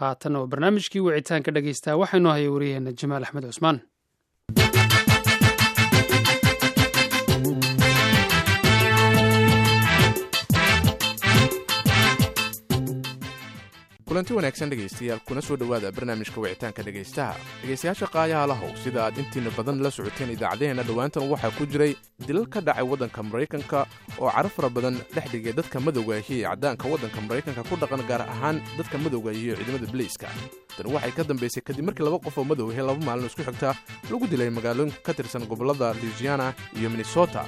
haatanna waa barnaamijkii wicitaanka dhegeysta waxaynu haya waryaheena jamaal axmed cusmaan kulanti wanaagsan dhegaystayaal kuna soo dhowaada barnaamijka wicitaanka dhegaystaha dhegaystayaasha qaayaha lahow sida aad intiina badan la socoteen idaacaddaheenna dhowaantan waxaa ku jiray dilal ka dhacay waddanka maraykanka oo cara fara badan dhex dhigay dadka madowga ahi ee caddaanka waddanka maraykanka ku dhaqan gaar ahaan dadka madowga ee ciidamada biliiska tan waxay ka dambaysay kadib markii laba qof oo madow ahi laba maalin isku xigta lagu dilay magaalooyin ka tirsan gobollada louisiana iyo minnesota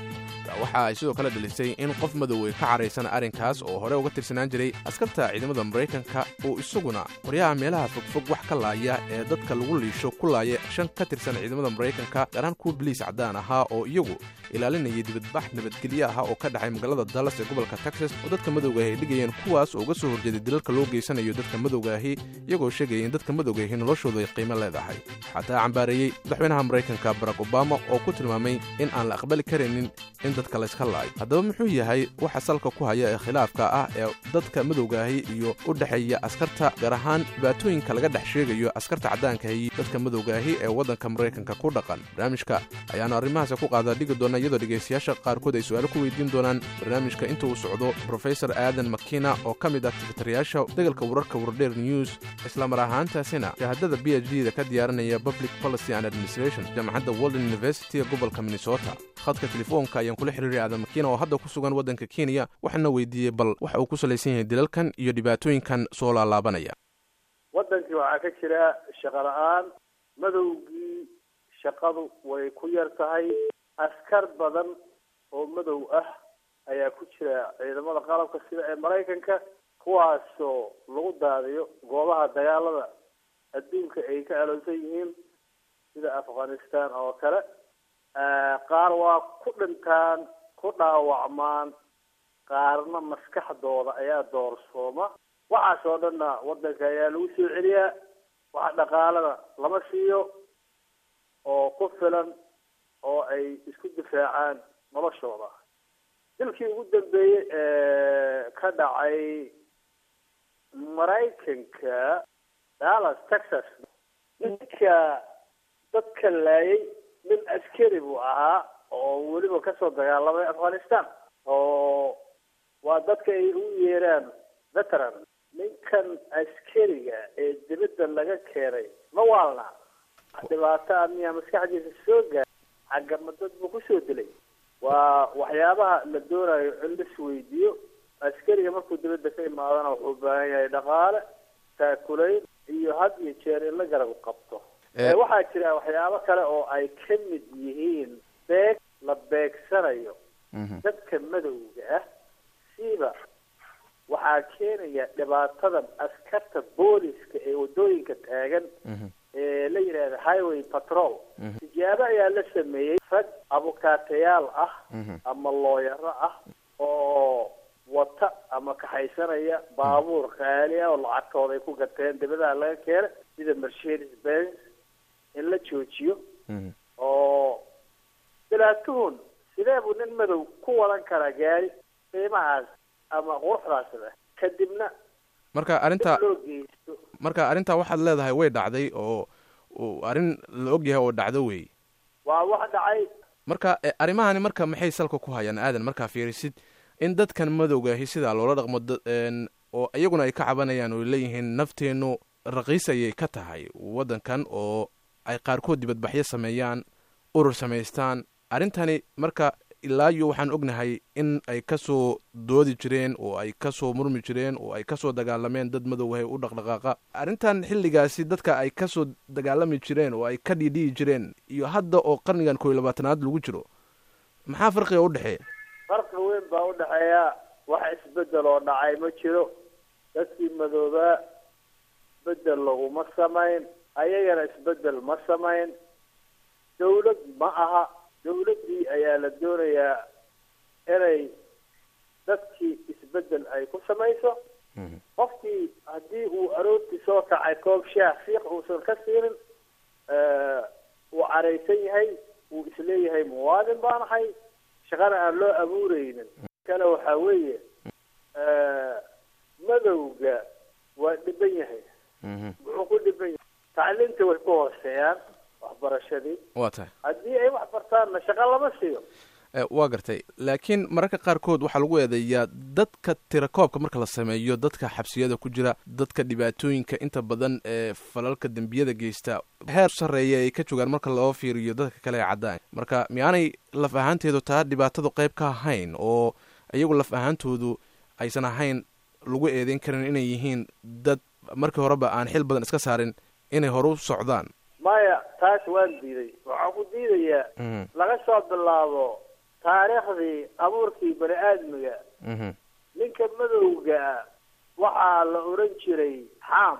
waxa ay sidoo kale dhalisay in qof madow ay ka caraysan arrinkaas oo hore uga tirsanaan jiray askarta ciidamada maraykanka oo isaguna qoryaha meelaha fogfog wax ka laaya ee dadka lagu liisho ku laaya shan ka tirsan ciidamada maraykanka gaarhaan kuwa biliis caddaan ahaa oo iyagu ilaalinayay dibadbax nabadgelyo ah oo ka dhacay magaalada dallas ee gobolka texas oo dadka madowga ahi ay dhigayeen kuwaas oo uga soo horjeeday dilalka loo geysanayo dadka madowga ahi iyagoo sheegaya in dadka madowga ahi noloshooda ay qiimo leedahay. Xataa cambaareeyey madaxweynaha maraykanka barack obama oo ku tilmaamay in aan la aqbali karaynin in dadka layska haddaba muxuu yahay waxa salka ku haya ee khilaafka ah ee dadka madowga ahi iyo u dhexeeya askarta gaar ahaan dhibaatooyinka laga dhex sheegayo askarta caddaanka ahi dadka madowga ahi ee waddanka maraykanka ku dhaqan. Barnaamijka ayaanu arrimahaasi ku qaadaa dhigi doona iyadoo dhegaystayaasha qaarkood ay su'aalo ku weydiin doonaan. Barnaamijka inta uu socdo brofesor aadan makina oo ka mid ah tifitarayaasha degalka wararka wardheer news islamar ahaantaasina shahaadada b h d da ka diyaaranaya public policy and administration jaamacadda walden university gobolka minnesota. Khadka telefoonka ayaan kula xiriiray aadan oo hadda ku sugan waddanka kenya waxaana weydiiyey bal waxa uu ku salaysan yahay dilalkan iyo dhibaatooyinkan soo laalaabanaya. Waddankii waxaa ka jira shaqo la'aan madowgii shaqadu way ku yar tahay askar badan oo madow ah ayaa ku jira ciidamada qalabka sida ee maraykanka kuwaasoo lagu daadiyo goobaha dagaalada. Adduunka ay ka aloosan yihiin sida afghanistan oo kale qaar waa ku dhintaan ku dhaawacmaan. Qaarna maskaxdooda ayaa doorsooma. Waxaas oo dhanna waddanka ayaa lagu soo celiyaa. Waxa dhaqaalada lama siiyo oo ku filan oo ay isku difaacaan noloshooda. Dilkii ugu dambeeyey ee ka dhacay maraykanka dallas texas ninka dadka laayay nin askari buu ahaa oo weliba ka soo dagaalamay afghanistan oo waa dadka ay u yeeraan veteran. Ninkan askariga ee dibadda laga keenay ma waalna dhibaato a miyaa maskaxdiisa soo gaar xaggama dad buu ku soo dilay. Waa waxyaabaha la doonayo in las weydiiyo askariga markuu dibadda ka imaadana wuxuu u baahan yahay dhaqaale taakulayn iyo had iyo jeer in la garab qabto waxaa jira waxyaabo kale oo ay ka mid yihiin beeg la beegsanayo. Dadka madowga ah siiba waxaa keenaya dhibaatadan askarta booliska ee waddooyinka taagan ee la yidhaahda highway patrol. Tijaabo ayaa la sameeyey rag abukaatayaal ah ama looyaro ah oo wata ama kaxaysanaya baabuur qaali ah oo lacagtooda ay ku gateen dibadaha laga keena sida mercedes benz in la joojiyo oo bilaatuhun sidee buu nin madow ku wadan karaa gaari qiimahaas ama quruxdaas leh kadibna marka arrinta loo geysto marka arrintaa waxaad leedahay way dhacday oo arrin la ogyahay oo dhacdo wey waa wax dhacay marka arrimahani marka maxay salka ku hayaan aadan markaa fiirisid in dadkan madowgaahi sidaa loola dhaqmo oo iyaguna ay ka cabanayaan oo leeyihiin nafteennu raqiis ayay ka tahay waddankan oo ay qaarkood dibadbaxyo sameeyaan urur samaystaan. Arrintani marka ilaa iyo waxaan ognahay in ay ka soo doodi jireen oo ay ka soo murmi jireen oo ay ka soo dagaalameen dad madowgahay u dhaqdhaqaaqa. Arrintan xilligaasi dadka ay ka soo dagaalami jireen oo ay ka dhiidhiyi jireen iyo hadda oo qarnigan koo iyo labaatanaad lagu jiro maxaa farqiga u dhexeeya farqi weyn baa u dhexeeya wax isbeddel oo dhacay ma jiro. Dadkii madoobaa isbeddel laguma samayn ayagana isbeddel ma samayn. Dawlad ma aha. Dawladdii ayaa la doonayaa inay dadkii isbeddel ay ku samayso. Qofkii haddii uu aroortii soo kacay koob shaah fiiq uusan ka siinin uu caraysan yahay uu is leeyahay muwaadin baan ahay shaqana aan loo abuureynin kale waxaa weeye madowga waa dhiban yahay. Wuxuu ku dhiban yahay tacliintii way ku hooseeyaan waxbarashadii. Waa tahay. Haddii ay wax bartaanna shaqo lama siiyo. Waa gartay. Laakiin mararka qaarkood waxaa lagu eedeeyaa dadka tirakoobka marka la sameeyo dadka xabsiyada ku jira dadka dhibaatooyinka inta badan ee falalka dembiyada geysta. Heer sarreeya ay ka joogaan marka loo fiiriyo dadka kale ee caddaan marka miyaanay laf ahaanteedu taa dhibaatadu qayb ka ahayn oo iyagu laf ahaantoodu aysan ahayn lagu eedeyn karin inay yihiin dad markii horeba aan xil badan iska saarin inay hore u socdaan. Maya taas waan diiday. Waxaan ku diidayaa laga soo bilaabo taariikhdii abuurkii bani aadmiga. Ninka madowga waxaa la oran jiray xaam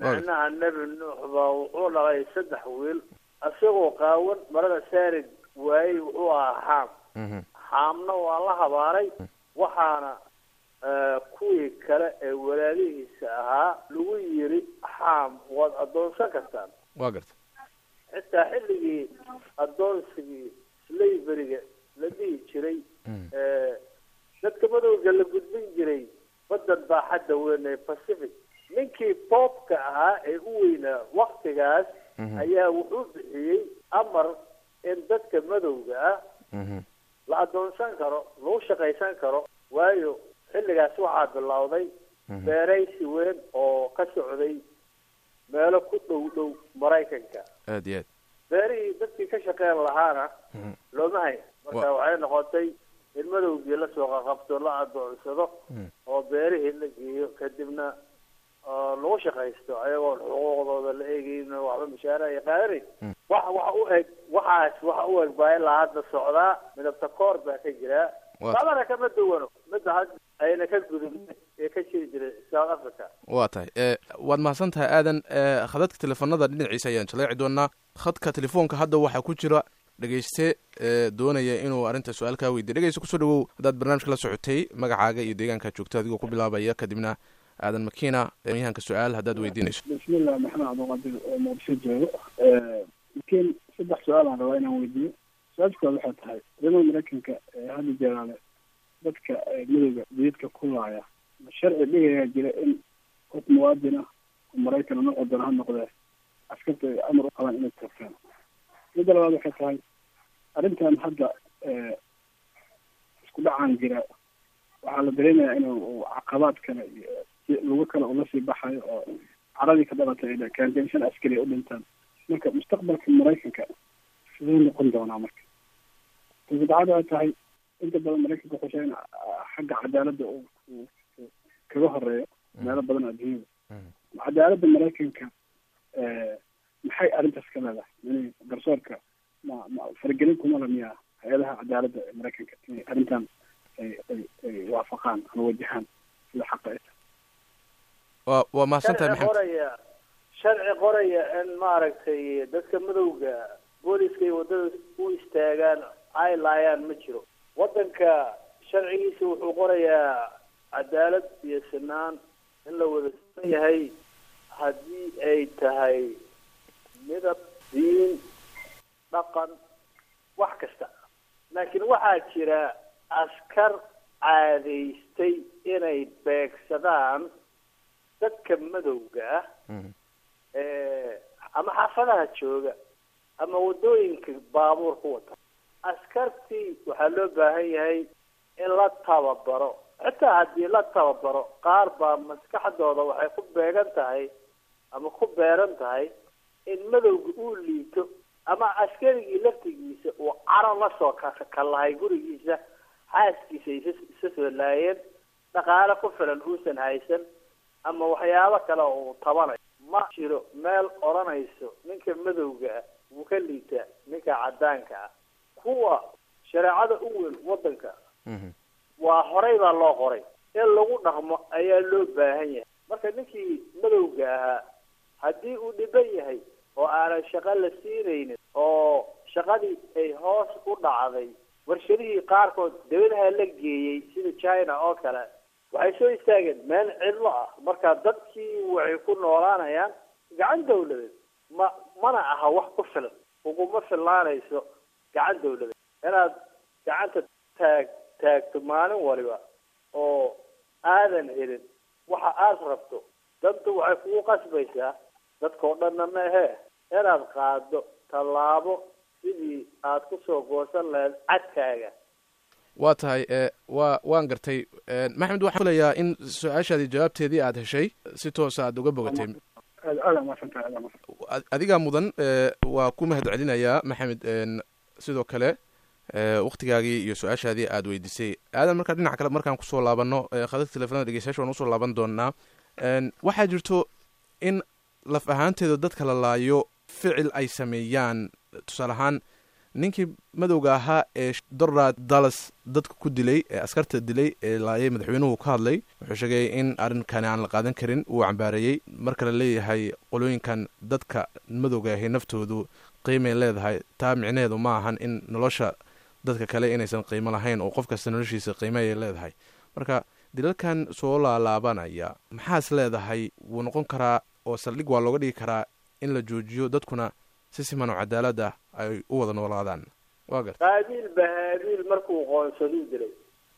macnaha nebi nuux baa wuxuu dhalay saddex wiil. Isagoo qaawan marada saarid waayey wuxuu ahaa xaam xaamna waa la habaaray. Waxaana kuwii kale ee walaalihiisa ahaa lagu yiri xaam waad addoonsan kartaan. Waa garta xitaa xilligii addoonsigii slaveryga la dhihi jiray dadka madowga la gudbin jiray badan baaxadda weyn ee pacific. Ninkii boobka ahaa ee u weynaa waktigaas ayaa wuxuu bixiyey amar in dadka madowga ah la addoonsan karo lagu shaqaysan karo waayo xilligaas waxaa bilowday beeraysi weyn oo ka socday meelo ku dhow dhow maraykanka. Aad iyo aad. Beerihii dadkii ka shaqeyn lahaana looma hayn. Marka waxay noqotay in madowgii la soo qaqabto la adoonsado oo beerihii la geeyo kadibna lagu shaqaysto ayagoon xuquuqdooda la eegeyn waxba mishaara ay qaadanayn. Wax waxa u eg waxaas waxa u eg baa ilaa hadda socdaa midabta koor baa ka jiraa labana kama duwano midda had ayna ka gudubna ee ka jiri jiray south africa. Waa tahay. Waad mahadsan tahay aadan khadadka telefoonada dhinaciisa ayaan jaleeci doonaa khadka telefoonka hadda waxaa ku jira dhegeyste doonaya inuu arrinta su'aal kaa weydiya dhegeyste ku soo dhawow haddaad barnaamijka la socotay magacaaga iyo deegaankaa joogta adigoo ku bilaabaya kadibna aadan makiina yahanka su'aal haddaad weydiinayso bismillah maxamed cabdiqadir oo muqdisho joogo. Lakiin saddex su'aal aan rabaa inaan weydiiyo su'aashkood waxay tahay ciidamada maraykanka ee hadda jeeraale dadka madowga jididka ku laaya. Sharci dhigayaa jira in qof muwaadin ah oo maraykan ama waddan ha noqdee. Askarta ay amar u qabaan inay tagtaan. Midda labaad waxay tahay arrintan hadda isku dhacaan jira. Waxaa la dareemayaa inuu caqabaad kale iyo lugo kale ula sii baxayo oo caradii ka dhalatay ay shan askari u dhintaan. Marka mustaqbalka maraykanka siduu noqon doonaa marka? Ta saddexaad waxay tahay inta badan maraykanka sheegay in xagga cadaaladda uu kaga horeeyo meelo badan adduunyada cadaaladda maraykanka maxay arrintaas ka leedahay yani garsoorka ma ma faragelin kuma la miyaa hay'adaha cadaaladda ee maraykanka inay arrintan ay ay ay waafaqaan ama wajahaan sida xaqa ay tahay? Wa waa mahadsantahay sharci maxamed? Qoraya sharci qoraya in maaragtay dadka madowga booliska iyo waddada u istaagaan ay laayaan ma jiro waddanka sharcigiisa wuxuu qorayaa cadaalad iyo sinaan in la wada siman yahay haddii ay tahay midab diin dhaqan wax kasta. Laakiin waxaa jira askar caadaystay inay beegsadaan dadka madowga ah ama xaafadaha jooga ama waddooyinka baabuur ku wata askartii waxaa loo baahan yahay in la tababaro. Xitaa haddii la tababaro qaar baa maskaxdooda waxay ku beegan tahay ama ku beeran tahay in madowga uu liito ama askarigii laftigiisa uu caro la soo kalahay gurigiisa xaaskiisa isa soo laayeen dhaqaale ku filan uusan haysan ama waxyaabo kale uu tabanayo. Ma jiro meel odhanayso ninka madowga ah wuu ka liitaa ninka caddaanka ah kuwa shareecada u weyn waddanka. Waa horey baa loo qoray. In lagu dhaqmo ayaa loo baahan yahay. Marka ninkii madowga ahaa haddii uu dhiban yahay oo aanan shaqo la siinaynin oo shaqadii ay hoos u dhacday warshadihii qaarkood dawladaha la geeyey sida china oo kale waxay soo istaageen meel cidlo ah. Marka dadkii waxay ku noolaanayaan gacan dawladeed ma mana aha wax ku filan. Uguma fillaanayso gacan dawladeed inaad gacanta taag taagto maalin waliba oo aadan helin waxa aada rabto dantu waxay kugu qasbaysaa dadkao dhanna ma ahee inaad qaado tallaabo sidii aad ku soo goosan lahayd cadkaaga waa tahay wa waan gartay maxamed waxaan filayaa in su'aashaadii jawaabteedii aad heshay si toosa aad uga bogatay adigaa mudan waa ku mahad celinayaa maxamed sidoo kale waktigaagii iyo su'aashaadii aad weydiisay aadan markaa dhinaca kale markaan ku soo laabano khadadka telefonada dhegeystayaasha waan u soo laaban doonaa waxaa jirto in laf ahaanteeda dadka la laayo ficil ay sameeyaan. Tusaale ahaan ninkii madowga ahaa ee dorad dallas dadka ku dilay ee askarta dilay ee laayay madaxweynuhu ka hadlay wuxuu sheegay in arrinkani aan la qaadan karin uu cambaareeyey marka la leeyahay qolooyinkan dadka madowga ahi naftoodu qiimay leedahay taa micneheedu ma ahan in nolosha dadka kale inaysan qiimo lahayn oo qof kasta noloshiisa qiimayay leedahay. Marka dilalkan soo laalaabanaya maxaas leedahay? Wuu noqon karaa oo saldhig waa looga dhigi karaa in la joojiyo dadkuna si siman oo cadaalad ah ay u wada noolaadaan. Waa garta qaabiil bahaabiil markuu qoonsadu dilay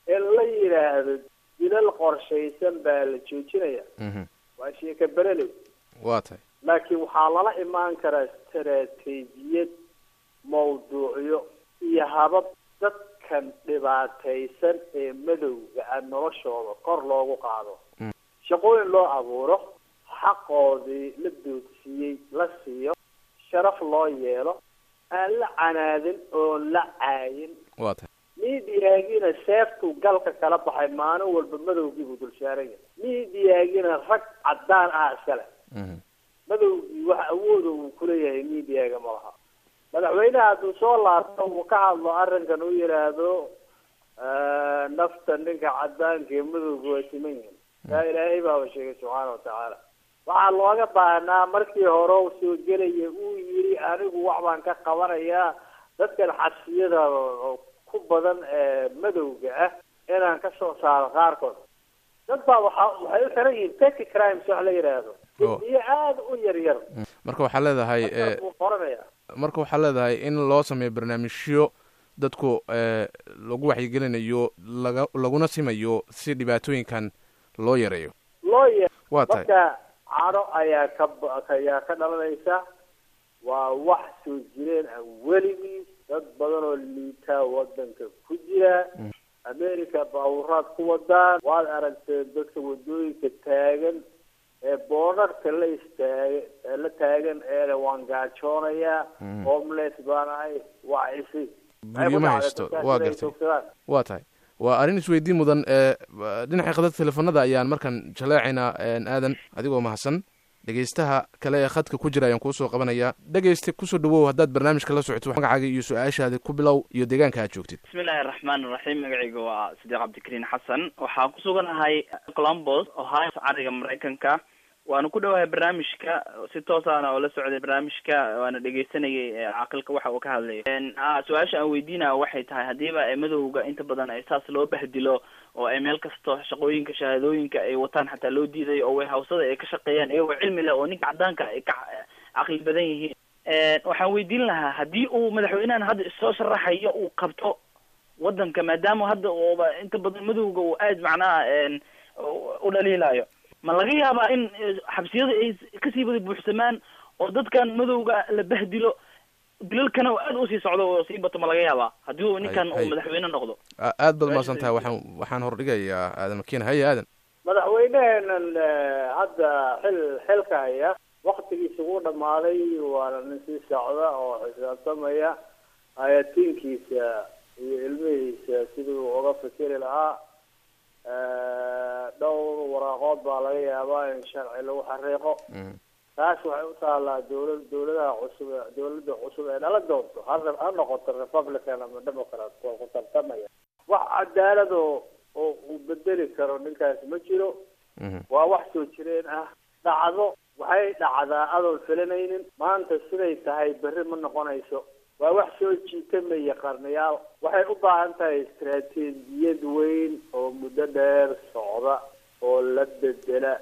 in la yidhaahdo dilal qorshaysan baa la joojinaya waa sheeka bereley waa tahay laakiin waxaa lala imaan karaa istaraatiijiyad mawduucyo iyo habab dadkan dhibaataysan ee madowga ah noloshooda kor loogu qaado. Shaqooyin loo abuuro xaqoodii la doodsiiyey la siiyo sharaf loo yeelo aan la canaadin oon la caayin. Waa tahay miidiyaagina seeftuu galka kala baxay maalin walba madowgiibuu dul saaran yahay. Miidiyaagina rag caddaan ah iskale madowgii wax awooda uu kuleeyahay miidiyaga ma laha madaxweynaha hadduu soo laabto uu ka hadlo arrinkan u yidhaahdo nafta ninka cadaanka ee madowga waa siman yihiin taa ilaahay baaba sheegay subxaana watacaala waxaa looga baahnaa markii hore u soo gelaya uu yidhi anigu wax baan ka qabanayaa dadkan xabsiyada ku badan ee madowga ah inaan ka soo saaro qaarkood. Dad baa waxa waxay u xiran yihiin petty crimes wax la yidhaahdo iyo aada u yar yar. Marka waxaa leedahay qoranaya marka waxaa leedahay in loo sameeyo barnaamijyo dadku lagu waxyigelinayo laga laguna simayo si dhibaatooyinkan loo yareeyo. Waa tahay. Marka cadho ayaa ka dhalanaysa waa wax soo jireen ah. Weligiis dad badan oo liitaa wadanka ku jira america baawuraad ku wadaan waad aragteen dadka waddooyinka taagan ee boonarka la istaaga ee la taagan eele waan gaajoonayaa. Homeless baan ahay waa isi guryo ma haysto waa gartay. waa tahay. Waa arrin isweydiin mudan dhinaca khadadka telefoonada ayaan markan jaleecaynaa aadan adigoo mahadsan. Dhegeystaha kale ee khadka ku jira ayaan kuusoo qabanayaa. Dhegeyste ku soo dhawow haddaad barnaamijka la socoto magacaaga iyo su'aashaada ku bilow iyo deegaanka aad joogtid. Bismillahi araxmaan iraxiim magacayga waa sadiiq cabdikariin xasan waxaan ku suganahay columbus ohio cariga maraykanka waana ku dhowahay barnaamijka si toosaana oo la socday barnaamijka waana dhegeysanayay caaqilka waxa uu ka hadlay. Su'aasha aan weydiinaya waxay tahay haddiiba madowga inta badan ay saas loo bahdilo oo ay meel kasto shaqooyinka shahaadooyinka ay wataan xataa loo diiday oo way hawsada ay ka shaqeeyaan iyagoo cilmi leh oo ninka caddaanka ay ka caqli badan yihiin. Waxaan weydiin lahaa haddii uu madaxweynahan hadda isoo sharaxayo uu qabto wadanka maadaama hadda uuba inta badan madowga uu aad macnaha u dhaliilayo ma laga yaabaa in xabsiyada ay ka sii wada buuxsamaan oo dadkan madowga la bahdilo. Dilalkana aada u sii socdo oo sii bato ma laga yaabaa. Haddii uu ninkan uu madaxweyne noqdo. Aad baad umaasan tahay waxaan waxaan hordhigayaa aadan makiin haya aadan madaxweyneheenan hadda xil xilka haya waktigiisa wuu dhamaaday waana nin sii socda oo xisaabtamaya hayatiinkiisa iyo ilmihiisa sidii uu uga fikiri lahaa dhowr waraaqood baa laga yaabaa in sharci lagu xariiqo. Taas waxay u taalaa dawlad dawladaha cusub dawladda cusub ee dhala doonto ha ha noqoto republican ama democrat waa ku tartamaya. Wax cadaalad oo oo uu bedeli karo ninkaas ma jiro. Waa wax soo jireen ah. Dhacdo waxay dhacdaa adoon filanaynin. Maanta siday tahay berri ma noqonayso waa wax soo jiitamaya qarniyaal waxay u baahan tahay istaraatiijiyad weyn oo muddo dheer socda oo la bedela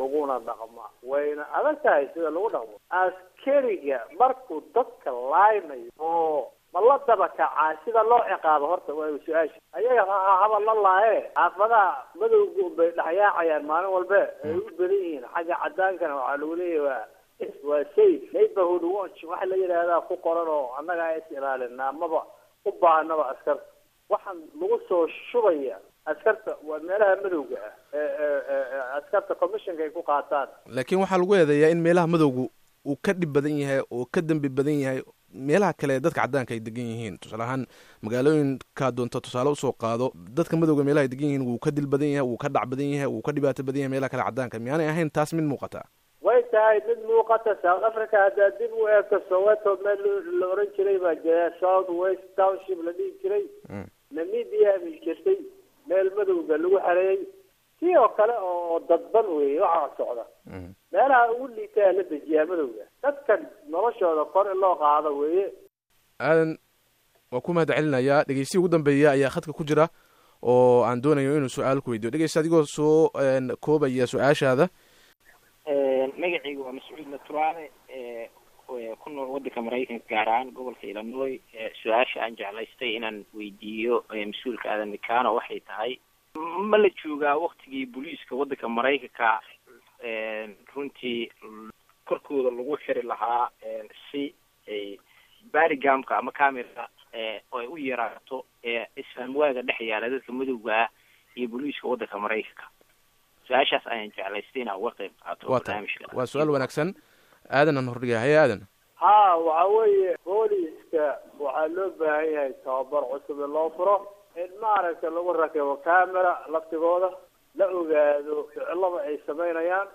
laguna dhaqma. Wayna adag tahay sida lagu dhaqmo. Askariga markuu dadka laaynayo oo ma la daba kacaa sida loo ciqaabo horta waa su'aasha. Ayaga ha haba la laaye xaafadaha madowga bay dhexyaacayaan maalin walbe ay u badan yihiin. Xagga cadaankana waxaa lagu leeyahy waa waa safe neighborhood watch waxa la yidhaahdaa ku qoran oo annaga is ilaalinaa maba u baahnaba askarta waxaan lagu soo shubaya askarta waa meelaha madowga ah ee askarta commissionka ay ku qaataan. Laakiin waxaa lagu eedeeyaa in meelaha madowgu uu ka dhib badan yahay oo ka dembi badan yahay meelaha kale dadka caddaanka ay degan yihiin. Tusaale ahaan magaalooyinkaa doonta tusaale u soo qaado dadka madowga meelaha ay degan yihiin wuu ka dil badan yahay wuu ka dhac badan yahay wuu ka dhibaato badan yahay meelaha kale caddaanka. Miyaanay ahayn taas mid muuqata way tahay mid muuqata south africa haddaa dib u eegto soweto meel la oran jiray baa jira. South west township la dhihi jiray. Namibia bay jirtay. Meel madowga lagu xareeyey si oo kale oo dadban weeye waxaa socda. Meelaha ugu liitaa la dejiyaa madowga. Dadkan noloshooda kor in loo qaado weeye. Aadan waa ku mahad celinayaa dhegeystihi ugu dambeeya ayaa khadka ku jira oo aan doonayo inuu su'aal ku weydiyo. Dhegeysta adigoo soo koobaya su'aashaada magacayga waa mascuud naturaale ku nool waddanka maraykanka gaar ahaan gobolka illinois. Su'aasha aan jeclaystay inaan weydiiyo mas'uulka aadan mikano waxay tahay ma la joogaa waktigii booliiska waddanka maraykanka runtii korkooda lagu xiri lahaa si ay barigamka ama camera ay u yaraato isfahamwaaga dhex yaalla dadka madowga ah iyo booliiska waddanka maraykanka su'aashaas ayaan jeclaystay inaan uga qayb qaato tahay. waa su'aal wanaagsan. Aadan aan hordhigaya haye aadan. Ha waxa weeye booliiska waxaa loo baahan yahay tababar cusub in loo furo. In maaragta lagu rakibo camera laftigooda la ogaado ficilada ay samaynayaan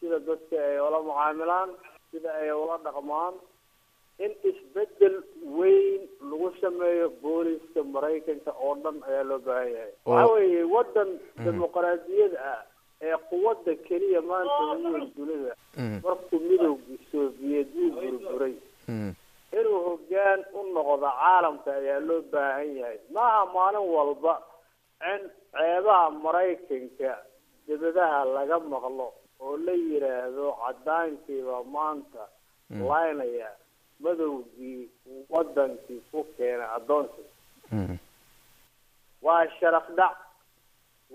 sida dadka ay ula mucaamilaan sida ay ula dhaqmaan in isbeddel weyn lagu sameeyo booliska maraykanka oo dhan ayaa loo baahan yahay. Waxa weeye waddan dimuqraadiyad ah ee quwadda keliya maanta ugu weyn dunida markuu midowgii soviyeed uu burburay. Inuu hoggaan u noqdo caalamka ayaa loo baahan yahay. Maaha maalin walba in ceebaha maraykanka dibadaha laga maqlo oo la yidhaahdo cadaankiiba maanta laynaya madowgii wadankii ku keenay addoonsi waa sharaf dhac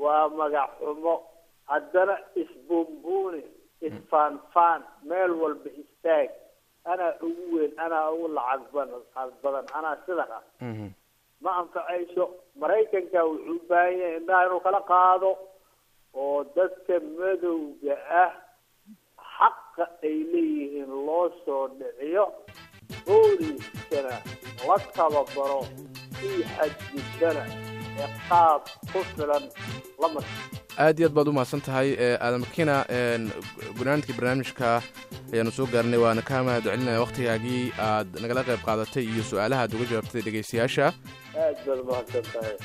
waa magac xumo haddana isbuunbuuni isfaanfaan meel walba istaag. Anaa ugu weyn anaa ugu lacag badan badan anaa sidan ah ma anfacayso maraykanka wuxuu u baahan yahay indhaha inuu kala qaado oo dadka madowga ah xaqa ay leeyihiin loo soo dhiciyo booliiskana la tababaro sii xadgudbana ee qaab ku filan la mar aad iyo aad baad u mahadsan tahay aadan makina gunaanadkii barnaamijka ayaanu soo gaarnay waana ka mahad celinaya wakhtigaagii aad nagala qayb qaadatay iyo su'aalaha aad uga jawaabtay dhegaystayaasha aad baad umahadsan tahay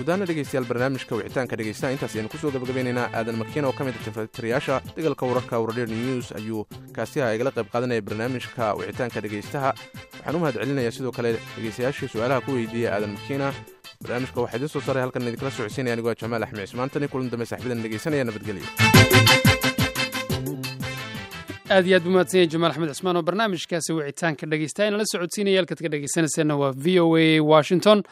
gudahaana dhegeystayaal barnaamijka wicitaanka dhegeystaha intaas ayanu ku soo gabagabeynaynaa aadan makiina oo ka mid a tifratirayaasha degalka wararka wardheer news ayuu kaasiha igala qayb qaadanaya barnaamijka wicitaanka dhegeystaha. Waxaan u mahad celinayaa sidoo kale dhegeystayaashii su'aalaha ku weydiiyey aadan makiina barnaamijka waxaa idiin soo saaray halkan idinkala socodsiinaya. Anigoo jamaal axmed cismaan tan iyo kulan dambe saxibadan dhegeysanaya nabadgelyo. Aad iyo aad buu mahadsan yahay jamaal axmed cismaan oo barnaamijkaasi wicitaanka dhegeysta inala socodsiinaya. Halkaad ka dhegeysanayseena waa v o a washington